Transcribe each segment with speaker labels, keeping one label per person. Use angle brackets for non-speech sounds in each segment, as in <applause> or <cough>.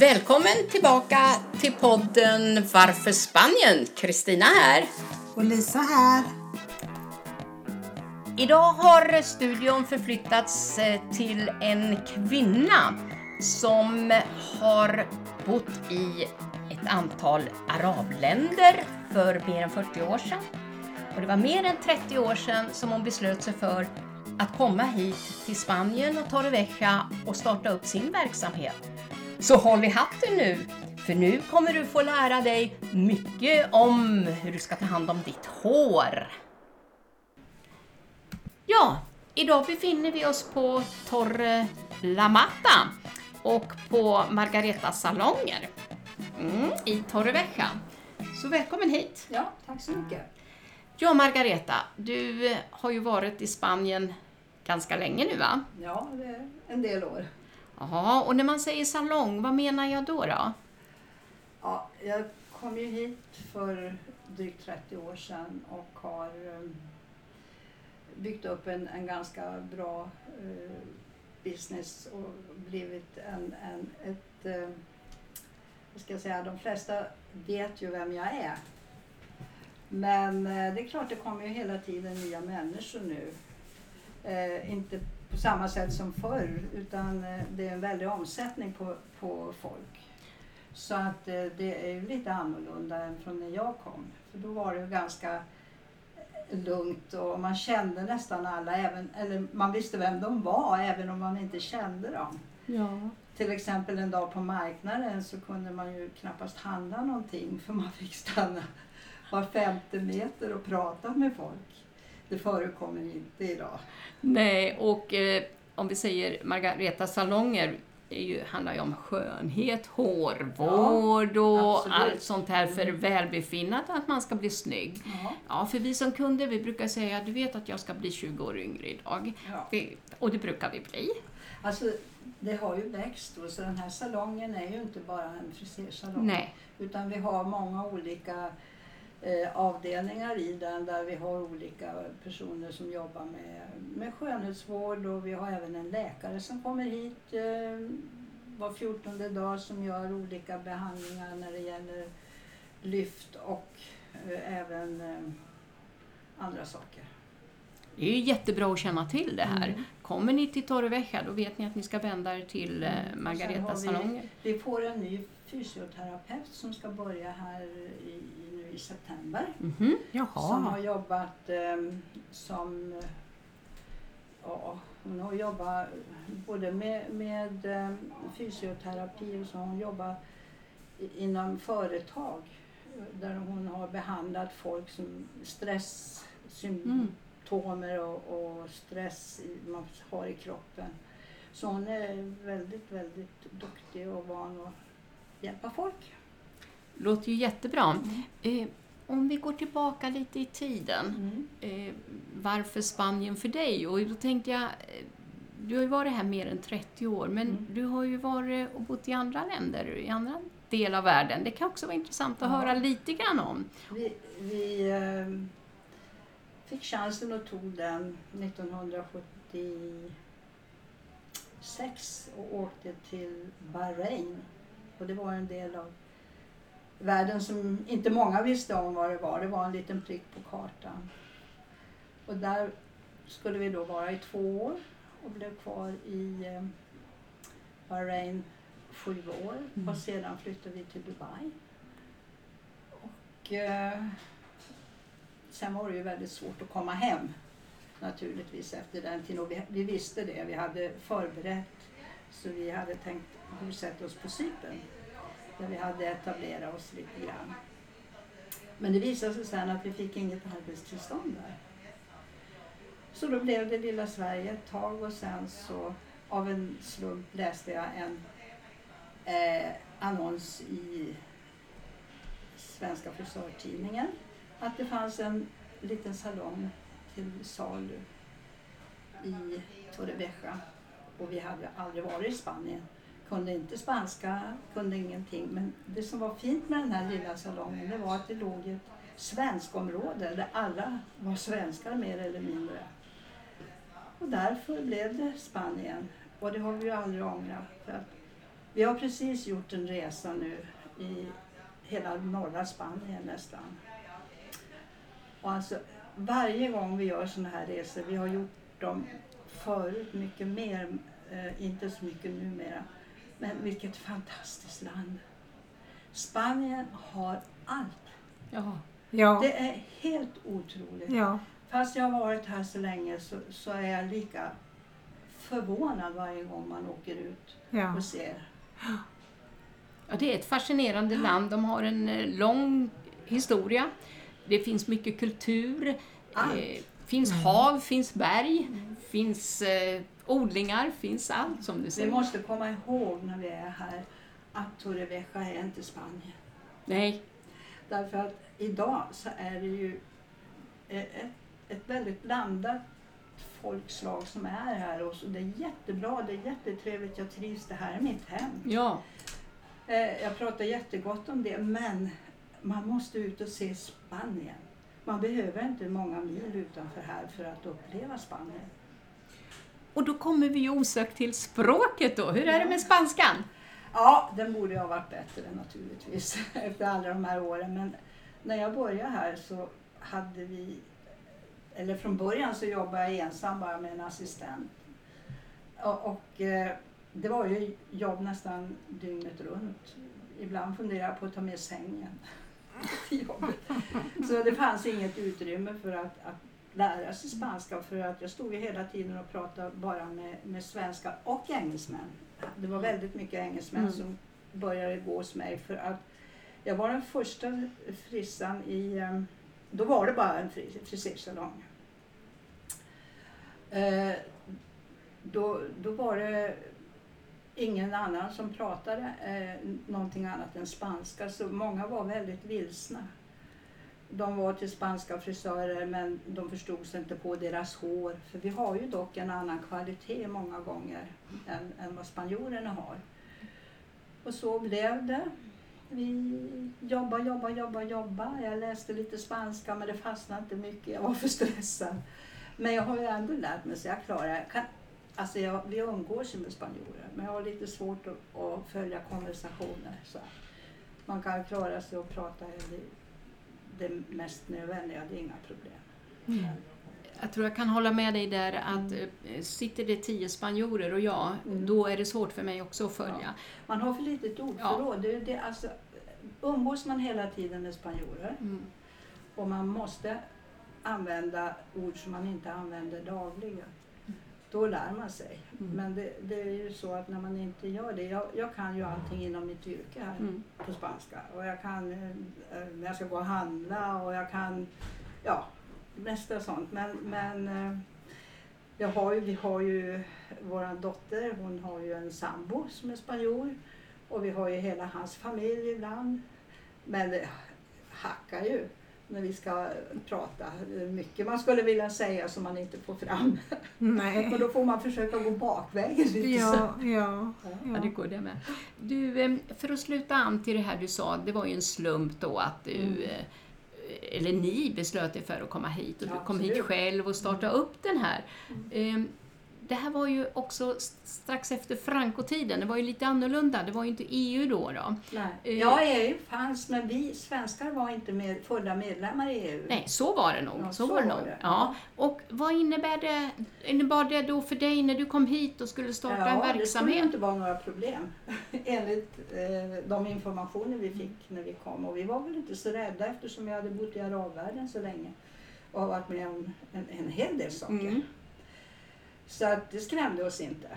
Speaker 1: Välkommen tillbaka till podden Varför Spanien? Kristina här.
Speaker 2: Och Lisa här.
Speaker 1: Idag har studion förflyttats eh, till en kvinna som har bott i ett antal arabländer för mer än 40 år sedan. Och det var mer än 30 år sedan som hon beslöt sig för att komma hit till Spanien och Torrevieja och starta upp sin verksamhet. Så håll i hatten nu, för nu kommer du få lära dig mycket om hur du ska ta hand om ditt hår. Ja, idag befinner vi oss på Torre La Mata och på Margaretas salonger mm, i Torrevieja. Så välkommen hit!
Speaker 2: Ja, tack så mycket.
Speaker 1: Ja, Margareta, du har ju varit i Spanien ganska länge nu va?
Speaker 2: Ja, det är en del år.
Speaker 1: Ja, och när man säger salong, vad menar jag då? då?
Speaker 2: Ja, jag kom ju hit för drygt 30 år sedan och har eh, byggt upp en, en ganska bra uh, business och blivit en, en ett, uh, vad ska jag säga, de flesta vet ju vem jag är. Men uh, det är klart, det kommer ju hela tiden nya människor nu. inte på samma sätt som förr utan eh, det är en väldig omsättning på, på folk. Så att eh, det är ju lite annorlunda än från när jag kom. För då var det ju ganska eh, lugnt och man kände nästan alla, även, eller man visste vem de var även om man inte kände dem.
Speaker 1: Ja.
Speaker 2: Till exempel en dag på marknaden så kunde man ju knappast handla någonting för man fick stanna var femte meter och prata med folk. Det förekommer inte idag.
Speaker 1: Nej, och eh, om vi säger Margaretas salonger är ju, handlar ju om skönhet, hårvård och allt sånt här för
Speaker 2: Mm.
Speaker 1: välbefinnande, att man ska bli snygg.
Speaker 2: Ja.
Speaker 1: Ja, för vi som kunder, vi brukar säga, du vet att jag ska bli 20 år yngre idag.
Speaker 2: Ja.
Speaker 1: Det, och det brukar vi bli.
Speaker 2: Alltså, det har ju växt då, så den här salongen är ju inte bara en frisersalong.
Speaker 1: Nej.
Speaker 2: Utan vi har många olika eh, avdelningar i den där vi har olika personer som jobbar med, med skönhetsvård och vi har även en läkare som kommer hit eh, var fjortonde dag som gör olika behandlingar när det gäller lyft och eh, även eh, andra saker.
Speaker 1: Det är ju jättebra att känna till det här.
Speaker 2: Mm.
Speaker 1: Kommer ni till Torrevieja, då vet ni att ni ska vända er till eh,
Speaker 2: Mm. Har vi-
Speaker 1: salonger.
Speaker 2: Vi får en ny fysioterapeut som ska börja här i, nu i september.
Speaker 1: Mhm.
Speaker 2: Som har jobbat eh, som... Ja, hon har jobbat både med, med eh, fysioterapi och så har hon jobbat inom företag eh, där hon har behandlat folk som stresssymptomer och, och stress man har i kroppen. Så hon är väldigt, väldigt duktig och van att hjälpa folk.
Speaker 1: Låter ju jättebra. Eh, om vi går tillbaka lite i tiden.
Speaker 2: Mm.
Speaker 1: Eh, varför Spanien för dig? Och då tänkte jag, eh, du har ju varit här mer än 30 år, men
Speaker 2: Mm.
Speaker 1: du har ju varit och bott i andra länder, i andra delar av världen. Det kan också vara intressant att
Speaker 2: Ja.
Speaker 1: höra lite grann om.
Speaker 2: Vi, vi eh, fick chansen och tog den 1976 och åkte till Bahrain. Och det var en del av världen som inte många visste om vad det var. Det var en liten prick på kartan. Och där skulle vi då vara i två år och blev kvar i eh, Bahrain sju år.
Speaker 1: Mm.
Speaker 2: Och sedan flyttade vi till Dubai. Och eh, sen var det ju väldigt svårt att komma hem naturligtvis efter den tiden. Och vi, vi visste det, vi hade förberett. Så vi hade tänkt bosätta oss på Cypern. Där vi hade etablerat oss lite grann. Men det visade sig sen att vi fick inget arbetstillstånd där. Så då blev det lilla Sverige ett tag och sen så av en slump läste jag en eh, annons i Svenska frisörtidningen att det fanns en liten salong till salu i Torrevieja. Och vi hade aldrig varit i Spanien. Kunde inte spanska, kunde ingenting. Men det som var fint med den här lilla salongen det var att det låg i ett svenskområde där alla var svenskar mer eller mindre. Och därför blev det Spanien. Och det har vi ju aldrig ångrat. För att Vi har precis gjort en resa nu i hela norra Spanien nästan. Och alltså, varje gång vi gör sådana här resor, vi har gjort dem förut mycket mer, eh, inte så mycket numera, men vilket fantastiskt land. Spanien har allt.
Speaker 1: Ja.
Speaker 3: Ja.
Speaker 2: Det är helt otroligt.
Speaker 3: Ja.
Speaker 2: Fast jag har varit här så länge så, så är jag lika förvånad varje gång man åker ut
Speaker 3: Ja.
Speaker 2: och ser.
Speaker 1: Ja, det är ett fascinerande land. De har en eh, lång historia. Det finns mycket kultur.
Speaker 2: Allt.
Speaker 1: Eh, finns hav, finns berg, finns eh, odlingar, finns allt som du
Speaker 2: Vi
Speaker 1: säger.
Speaker 2: måste komma ihåg när vi är här att Torrevieja är inte Spanien.
Speaker 1: Nej,
Speaker 2: Därför att idag så är det ju ett, ett väldigt blandat folkslag som är här och så det är jättebra, det är jättetrevligt, jag trivs, det här är mitt hem.
Speaker 1: ja.
Speaker 2: Eh, Jag pratar jättegott om det men man måste ut och se Spanien. Man behöver inte många mil utanför här för att uppleva Spanien.
Speaker 1: Och då kommer vi ju osökt till språket då. Hur är det med spanskan?
Speaker 2: Ja, den borde ha varit bättre naturligtvis <laughs> efter alla de här åren. Men när jag började här så hade vi, eller från början så jobbade jag ensam bara med en assistent. Och, och eh, det var ju jobb nästan dygnet runt. Ibland funderade jag på att ta med sängen <laughs> till jobbet. Så det fanns inget utrymme för att, att lära sig spanska för att jag stod ju hela tiden och pratade bara med, med svenskar och engelsmän. Det var väldigt mycket engelsmän
Speaker 1: Mm.
Speaker 2: som började gå hos mig för att jag var den första frissan i, eh, då var det bara en fri- frisersalong. Eh, då, då var det ingen annan som pratade eh, någonting annat än spanska så många var väldigt vilsna. De var till spanska frisörer men de förstod sig inte på deras hår. För vi har ju dock en annan kvalitet många gånger än, än vad spanjorerna har. Och så blev det. Vi jobba, jobba, jobba, jobba. Jag läste lite spanska men det fastnade inte mycket. Jag var för stressad. Men jag har ju ändå lärt mig så jag klarar jag Alltså jag, vi umgås ju med spanjorer men jag har lite svårt att, att följa konversationer. Så man kan klara sig och prata hela livet det mest nödvändiga, det är inga problem.
Speaker 1: Jag tror jag kan hålla med dig där att eh, sitter det tio spanjorer och jag,
Speaker 2: Mm.
Speaker 1: då är det svårt för mig också att följa.
Speaker 2: Man har för litet ordförråd. Det, är det, alltså, umgås man hela tiden med spanjorer
Speaker 1: Mm.
Speaker 2: och man måste använda ord som man inte använder dagligen. Då lär man sig.
Speaker 1: Mm.
Speaker 2: Men det, det är ju så att när man inte gör det. Jag, jag kan ju allting inom mitt yrke här
Speaker 1: Mm.
Speaker 2: på spanska. Och jag kan eh, eh, när jag ska gå och handla och jag kan, ja, mesta sånt. Men, men eh, jag har ju, vi har ju vår dotter, hon har ju en sambo som är spanjor. Och vi har ju hela hans familj ibland. Men det hackar ju när vi ska prata. Mycket man skulle vilja säga som man inte får fram.
Speaker 3: Nej. <laughs>
Speaker 2: Och då får man försöka gå bakvägen lite. så.
Speaker 3: Ja, ja.
Speaker 1: Ja, det går det med. Du, eh, för att sluta an till det här du sa, det var ju en slump då att du,
Speaker 2: Mm.
Speaker 1: eh, eller ni beslöt er för att komma hit och
Speaker 2: Ja,
Speaker 1: du kom hit
Speaker 2: absolut.
Speaker 1: själv och starta upp den här. Eh, Det här var ju också strax efter Franco-tiden, det var ju lite annorlunda, det var ju inte EU då. då.
Speaker 2: Nej.
Speaker 1: Eh.
Speaker 2: Ja, EU fanns men vi svenskar var inte med, fulla medlemmar i EU.
Speaker 1: Nej, så var det nog.
Speaker 2: Ja,
Speaker 1: så
Speaker 2: så
Speaker 1: var det
Speaker 2: var det.
Speaker 1: Ja. Och vad innebär det, innebar det då för dig när du kom hit och skulle starta en
Speaker 2: det skulle
Speaker 1: verksamhet?
Speaker 2: inte vara några problem <laughs> enligt eh, de informationer vi fick när vi kom. Och vi var väl inte så rädda eftersom vi hade bott i arabvärlden så länge och varit med om en, en hel del saker.
Speaker 1: Mm.
Speaker 2: Så att det skrämde oss inte.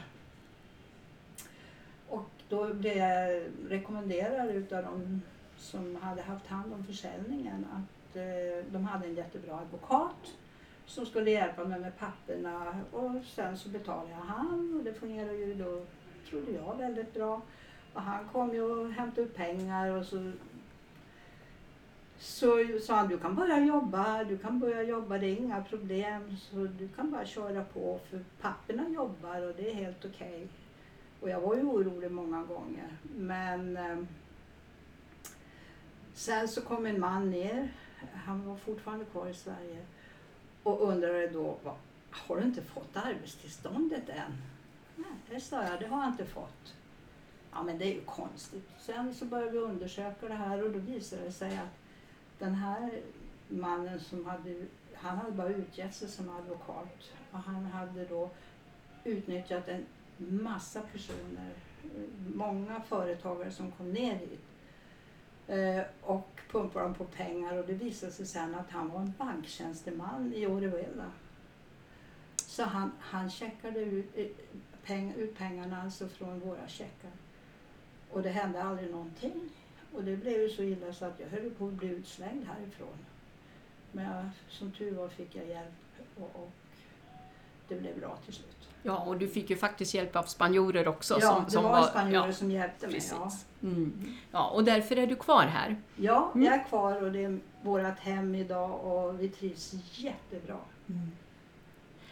Speaker 2: Och då blev jag rekommenderad utav de som hade haft hand om försäljningen att eh, de hade en jättebra advokat som skulle hjälpa mig med papperna och sen så betalade jag han och det fungerade ju då, trodde jag, väldigt bra. Och han kom ju och hämtade upp pengar och så så sa han, du kan börja jobba, du kan börja jobba, det är inga problem. Så du kan bara köra på för papporna jobbar och det är helt okej. Och jag var ju orolig många gånger. Men eh, sen så kom en man ner, han var fortfarande kvar i Sverige och undrade då, har du inte fått arbetstillståndet än? Nej, det sa jag, det har jag inte fått. ja men det är ju konstigt. Sen så började vi undersöka det här och då visade det sig att den här mannen som hade, han hade bara utgett sig som advokat och han hade då utnyttjat en massa personer, många företagare som kom ner hit eh, och pumpade dem på pengar och det visade sig sen att han var en banktjänsteman i Orihuela. Så han, han checkade ut, eh, peng, ut pengarna alltså från våra checkar. Och det hände aldrig någonting. Och det blev ju så illa så att jag höll på att bli utslängd härifrån. Men jag, som tur var fick jag hjälp och, och det blev bra till slut.
Speaker 1: Ja, och du fick ju faktiskt hjälp av spanjorer också.
Speaker 2: Ja,
Speaker 1: som,
Speaker 2: det
Speaker 1: som
Speaker 2: var spanjorer som hjälpte mig. Ja.
Speaker 1: Mm. ja, och därför är du kvar här.
Speaker 2: ja,
Speaker 1: Mm.
Speaker 2: jag är kvar och det är vårt hem idag och vi trivs jättebra.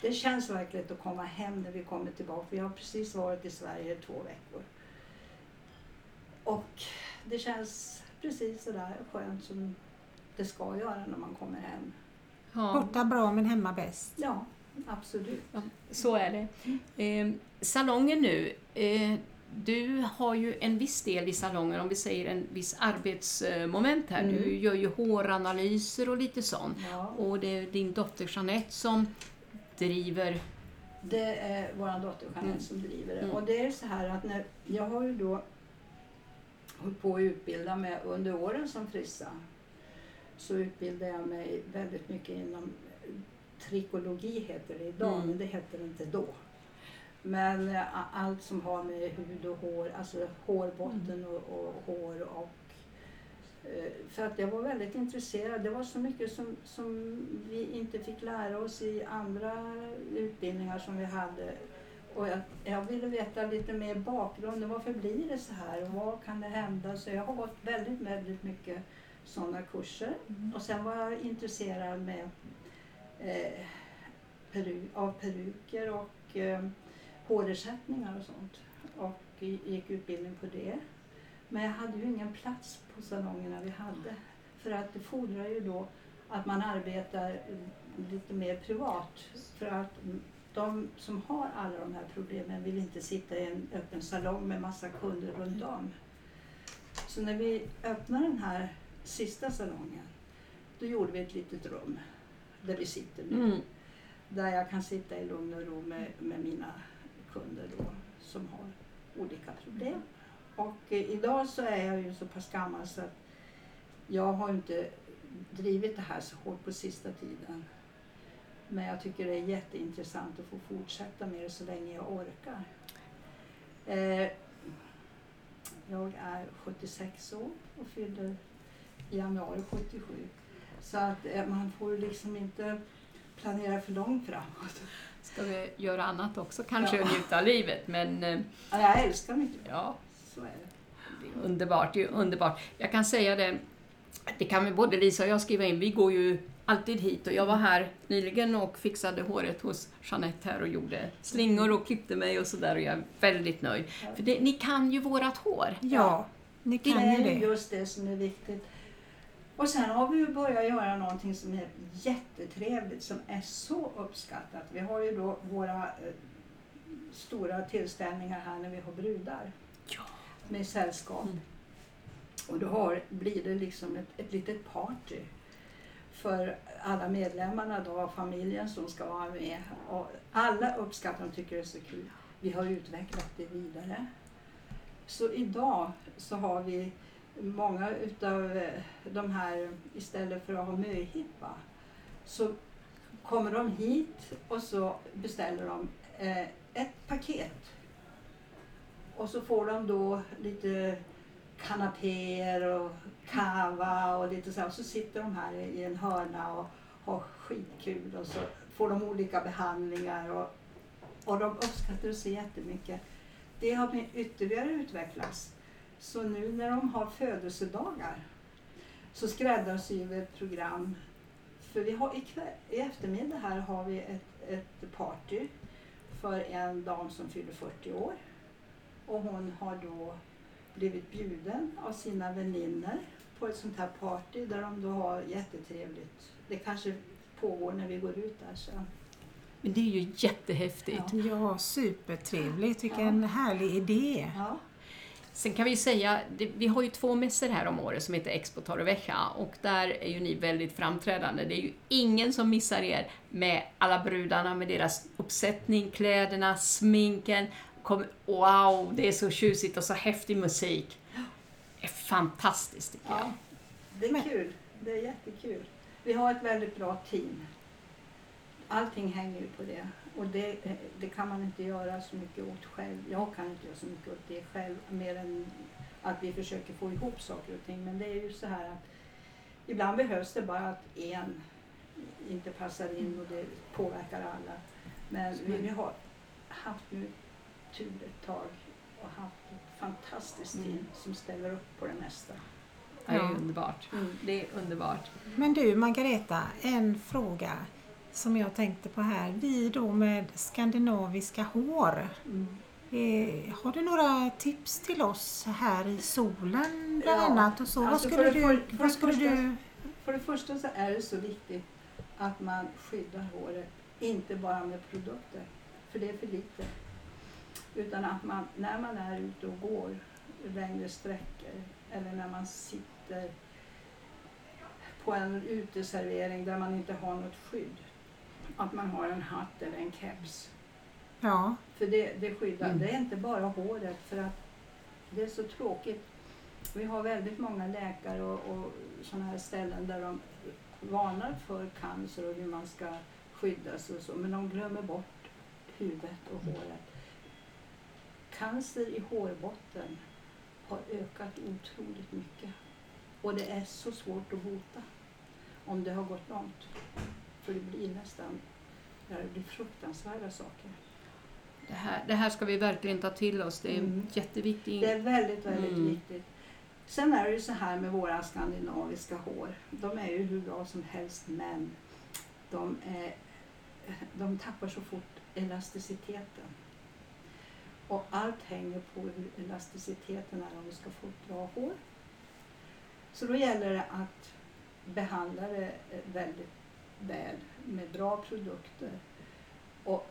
Speaker 2: Det känns verkligen att komma hem när vi kommer tillbaka. Vi har precis varit i Sverige i två veckor. Och det känns precis sådär skönt som det ska göra när man kommer hem.
Speaker 1: Ja,
Speaker 3: Borta bra men hemma bäst.
Speaker 2: Ja, absolut.
Speaker 1: ja, så är det. Eh, salongen nu. Eh, du har ju en viss del i salongen, om vi säger en viss arbetsmoment här. Du
Speaker 2: Mm.
Speaker 1: gör ju håranalyser och lite sånt.
Speaker 2: Ja,
Speaker 1: Och det är din dotter Jeanette som driver...
Speaker 2: det är vår dotter Jeanette
Speaker 1: Mm.
Speaker 2: som driver det.
Speaker 1: Mm.
Speaker 2: Och det är så här att när, jag har ju då på att utbilda mig under åren som frissa. Så utbildar jag mig väldigt mycket inom trikologi heter det idag,
Speaker 1: Mm.
Speaker 2: men det hette det inte då. Men eh, allt som har med hud och hår, alltså hårbotten och, och hår och eh, för att jag var väldigt intresserad. Det var så mycket som, som vi inte fick lära oss i andra utbildningar som vi hade. Och jag, jag ville veta lite mer bakgrunden. Varför blir det så här? Och vad kan det hända? Så jag har gått väldigt, väldigt mycket sådana kurser. Och sen var jag intresserad med, eh, peru, av peruker och eh, hårersättningar och sånt. Och gick utbildning på det. Men jag hade ju ingen plats på salongerna vi hade. För att det fordrar ju då att man arbetar lite mer privat. För att de som har alla de här problemen vill inte sitta i en öppen salong med massa kunder runt om. Så när vi öppnade den här sista salongen, då gjorde vi ett litet rum där vi sitter nu.
Speaker 1: Mm.
Speaker 2: Där jag kan sitta i lugn och ro med, med mina kunder då, som har olika problem. Och eh, idag så är jag ju så pass gammal så att jag har inte drivit det här så hårt på sista tiden. Men jag tycker det är jätteintressant att få fortsätta med det så länge jag orkar. Eh, jag är 76 år och fyller i januari 77. Så att eh, man får liksom inte planera för långt framåt.
Speaker 1: Ska vi göra annat också kanske
Speaker 2: Ja.
Speaker 1: och njuta av livet. Men eh,
Speaker 2: Ja, Jag älskar mitt jobb,
Speaker 1: ja,
Speaker 2: så är det.
Speaker 1: det är underbart. Det är underbart. Jag kan säga det, det kan vi både Lisa och jag skriva in. Vi går ju alltid hit och jag var här nyligen och fixade håret hos Jeanette här och gjorde slingor och klippte mig och sådär och jag är väldigt nöjd. För det, ni kan ju vårat hår.
Speaker 3: Ja, ni
Speaker 2: Det
Speaker 3: kan ju
Speaker 2: är ju
Speaker 3: det.
Speaker 2: just det som är viktigt. Och sen har vi ju börjat göra någonting som är jättetrevligt, som är så uppskattat. Vi har ju då våra eh, stora tillställningar här när vi har brudar
Speaker 1: Ja.
Speaker 2: med sällskap.
Speaker 1: Mm.
Speaker 2: Och då har, blir det liksom ett, ett litet party för alla medlemmarna då av familjen som ska vara med. Och alla uppskattar och tycker det är så kul. Vi har utvecklat det vidare. Så idag så har vi många utav eh, de här, istället för att ha möhippa, så kommer de hit och så beställer de eh, ett paket. Och så får de då lite kanapéer och kava och lite så. här. Och så sitter de här i en hörna och har skitkul och så får de olika behandlingar och, och de uppskattar det så jättemycket. Det har ytterligare utvecklats. Så nu när de har födelsedagar så skräddarsyr vi ett program. För vi har ikväll, i eftermiddag här har vi ett, ett party för en dam som fyller 40 år. Och hon har då blivit bjuden av sina väninnor på ett sånt här party där de då har jättetrevligt. Det kanske pågår när vi går ut där sen.
Speaker 1: Men det är ju jättehäftigt.
Speaker 2: Ja.
Speaker 3: Ja, supertrevligt. Vilken härlig idé.
Speaker 2: Ja.
Speaker 1: Sen kan vi säga, det, vi har ju två mässor här om året som heter Expo Torrevieja och där är ju ni väldigt framträdande. Det är ju ingen som missar er med alla brudarna med deras uppsättning, kläderna, sminken. Kom, wow, det är så tjusigt och så häftig musik. Det är fantastiskt tycker jag.
Speaker 2: Ja, det är kul. Det är jättekul. Vi har ett väldigt bra team. Allting hänger ju på det. Och det, det kan man inte göra så mycket åt själv. Jag kan inte göra så mycket åt det själv. Mer än att vi försöker få ihop saker och ting. Men det är ju så här att ibland behövs det bara att en inte passar in och det påverkar alla. Men vi, vi har haft nu tur ett tag och haft ett fantastiskt team
Speaker 1: Mm.
Speaker 2: som ställer upp på det mesta.
Speaker 1: Det är
Speaker 3: Ja.
Speaker 1: underbart.
Speaker 2: Mm.
Speaker 1: Det är underbart.
Speaker 3: Men du Margareta, en fråga som jag tänkte på här. Vi då med skandinaviska hår.
Speaker 2: Mm.
Speaker 3: Eh, har du några tips till oss här i solen bland
Speaker 2: Ja,
Speaker 3: annat? Och så?
Speaker 2: alltså
Speaker 3: vad skulle,
Speaker 2: för-
Speaker 3: du,
Speaker 2: för- för
Speaker 3: vad
Speaker 2: det
Speaker 3: skulle
Speaker 2: första-
Speaker 3: du...
Speaker 2: För det första så är det så viktigt att man skyddar håret, inte bara med produkter, för det är för lite. Utan att man, när man är ute och går längre sträckor eller när man sitter på en uteservering där man inte har något skydd, att man har en hatt eller en keps.
Speaker 3: Ja,
Speaker 2: För det, det skyddar,
Speaker 1: Mm.
Speaker 2: det är inte bara håret för att det är så tråkigt. Vi har väldigt många läkare och, och sådana här ställen där de varnar för cancer och hur man ska skydda sig och så, men de glömmer bort huvudet och håret. Cancer i hårbotten har ökat otroligt mycket och det är så svårt att bota om det har gått långt. För det blir nästan, det blir fruktansvärda saker.
Speaker 1: Det här, det här ska vi verkligen ta till oss. Det är
Speaker 2: Mm.
Speaker 1: jätteviktigt.
Speaker 2: Det är väldigt, väldigt
Speaker 1: Mm.
Speaker 2: viktigt. Sen är det ju så här med våra skandinaviska hår. De är ju hur bra som helst men de, är, de tappar så fort elasticiteten. Och allt hänger på hur elasticiteten är om vi ska få ett bra hår. Så då gäller det att behandla det eh, väldigt väl med bra produkter och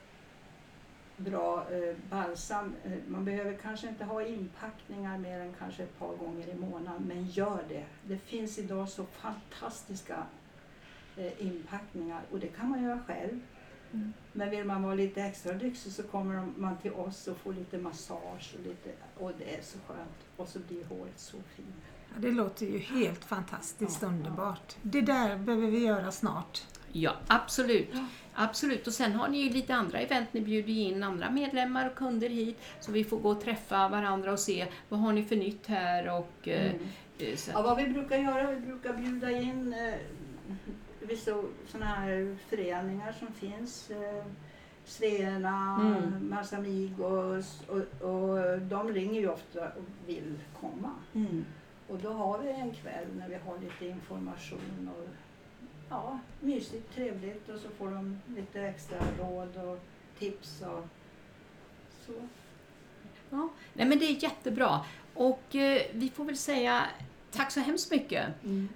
Speaker 2: bra eh, balsam. Eh, man behöver kanske inte ha inpackningar mer än kanske ett par gånger i månaden, men gör det. Det finns idag så fantastiska eh, inpackningar och det kan man göra själv.
Speaker 1: Mm.
Speaker 2: Men vill man vara lite extra lyxig så kommer man till oss och får lite massage och, lite, och det är så skönt. Och så blir håret så fint.
Speaker 3: ja, det låter ju helt fantastiskt
Speaker 2: Ja, ja.
Speaker 3: underbart. Det där behöver vi göra snart.
Speaker 1: Ja, absolut. Absolut. Och sen har ni ju lite andra event. Ni bjuder ju in andra medlemmar och kunder hit så vi får gå och träffa varandra och se vad har ni för nytt här och eh,
Speaker 2: Mm.
Speaker 1: eh, så.
Speaker 2: Ja, vad vi brukar göra, vi brukar bjuda in eh, vissa sådana här föreningar som finns. Eh, Svearna,
Speaker 1: Mm.
Speaker 2: Masamigos och, och de ringer ju ofta och vill komma.
Speaker 1: Mm.
Speaker 2: Och då har vi en kväll när vi har lite information och ja, mysigt, trevligt och så får de lite extra råd och tips och så.
Speaker 1: Ja. Nej men det är jättebra. Och eh, vi får väl säga tack så hemskt mycket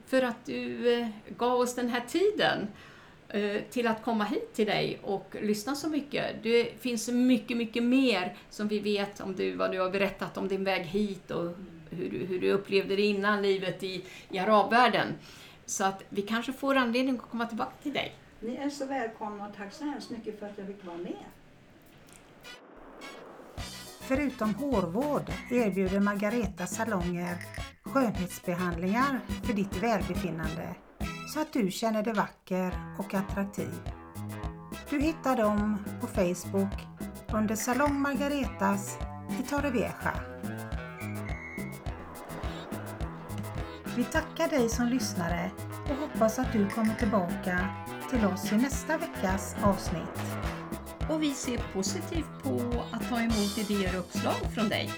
Speaker 1: för att du eh, gav oss den här tiden eh, till att komma hit till dig och lyssna så mycket. Det finns mycket, mycket mer som vi vet om du, vad du har berättat om din väg hit och hur, du- hur du upplevde det innan livet i, i arabvärlden. Så att vi kanske får anledning att komma tillbaka till dig.
Speaker 2: Ni är så välkomna och tack så hemskt mycket för att jag fick vara med.
Speaker 3: Förutom hårvård erbjuder Margareta salonger skönhetsbehandlingar för ditt välbefinnande så att du känner dig vacker och attraktiv. Du hittar dem på Facebook under Salong Margaretas i Torrevieja. Vi tackar dig som lyssnare och hoppas att du kommer tillbaka till oss i nästa veckas avsnitt.
Speaker 1: Och vi ser positivt på att ta emot idéer och uppslag från dig.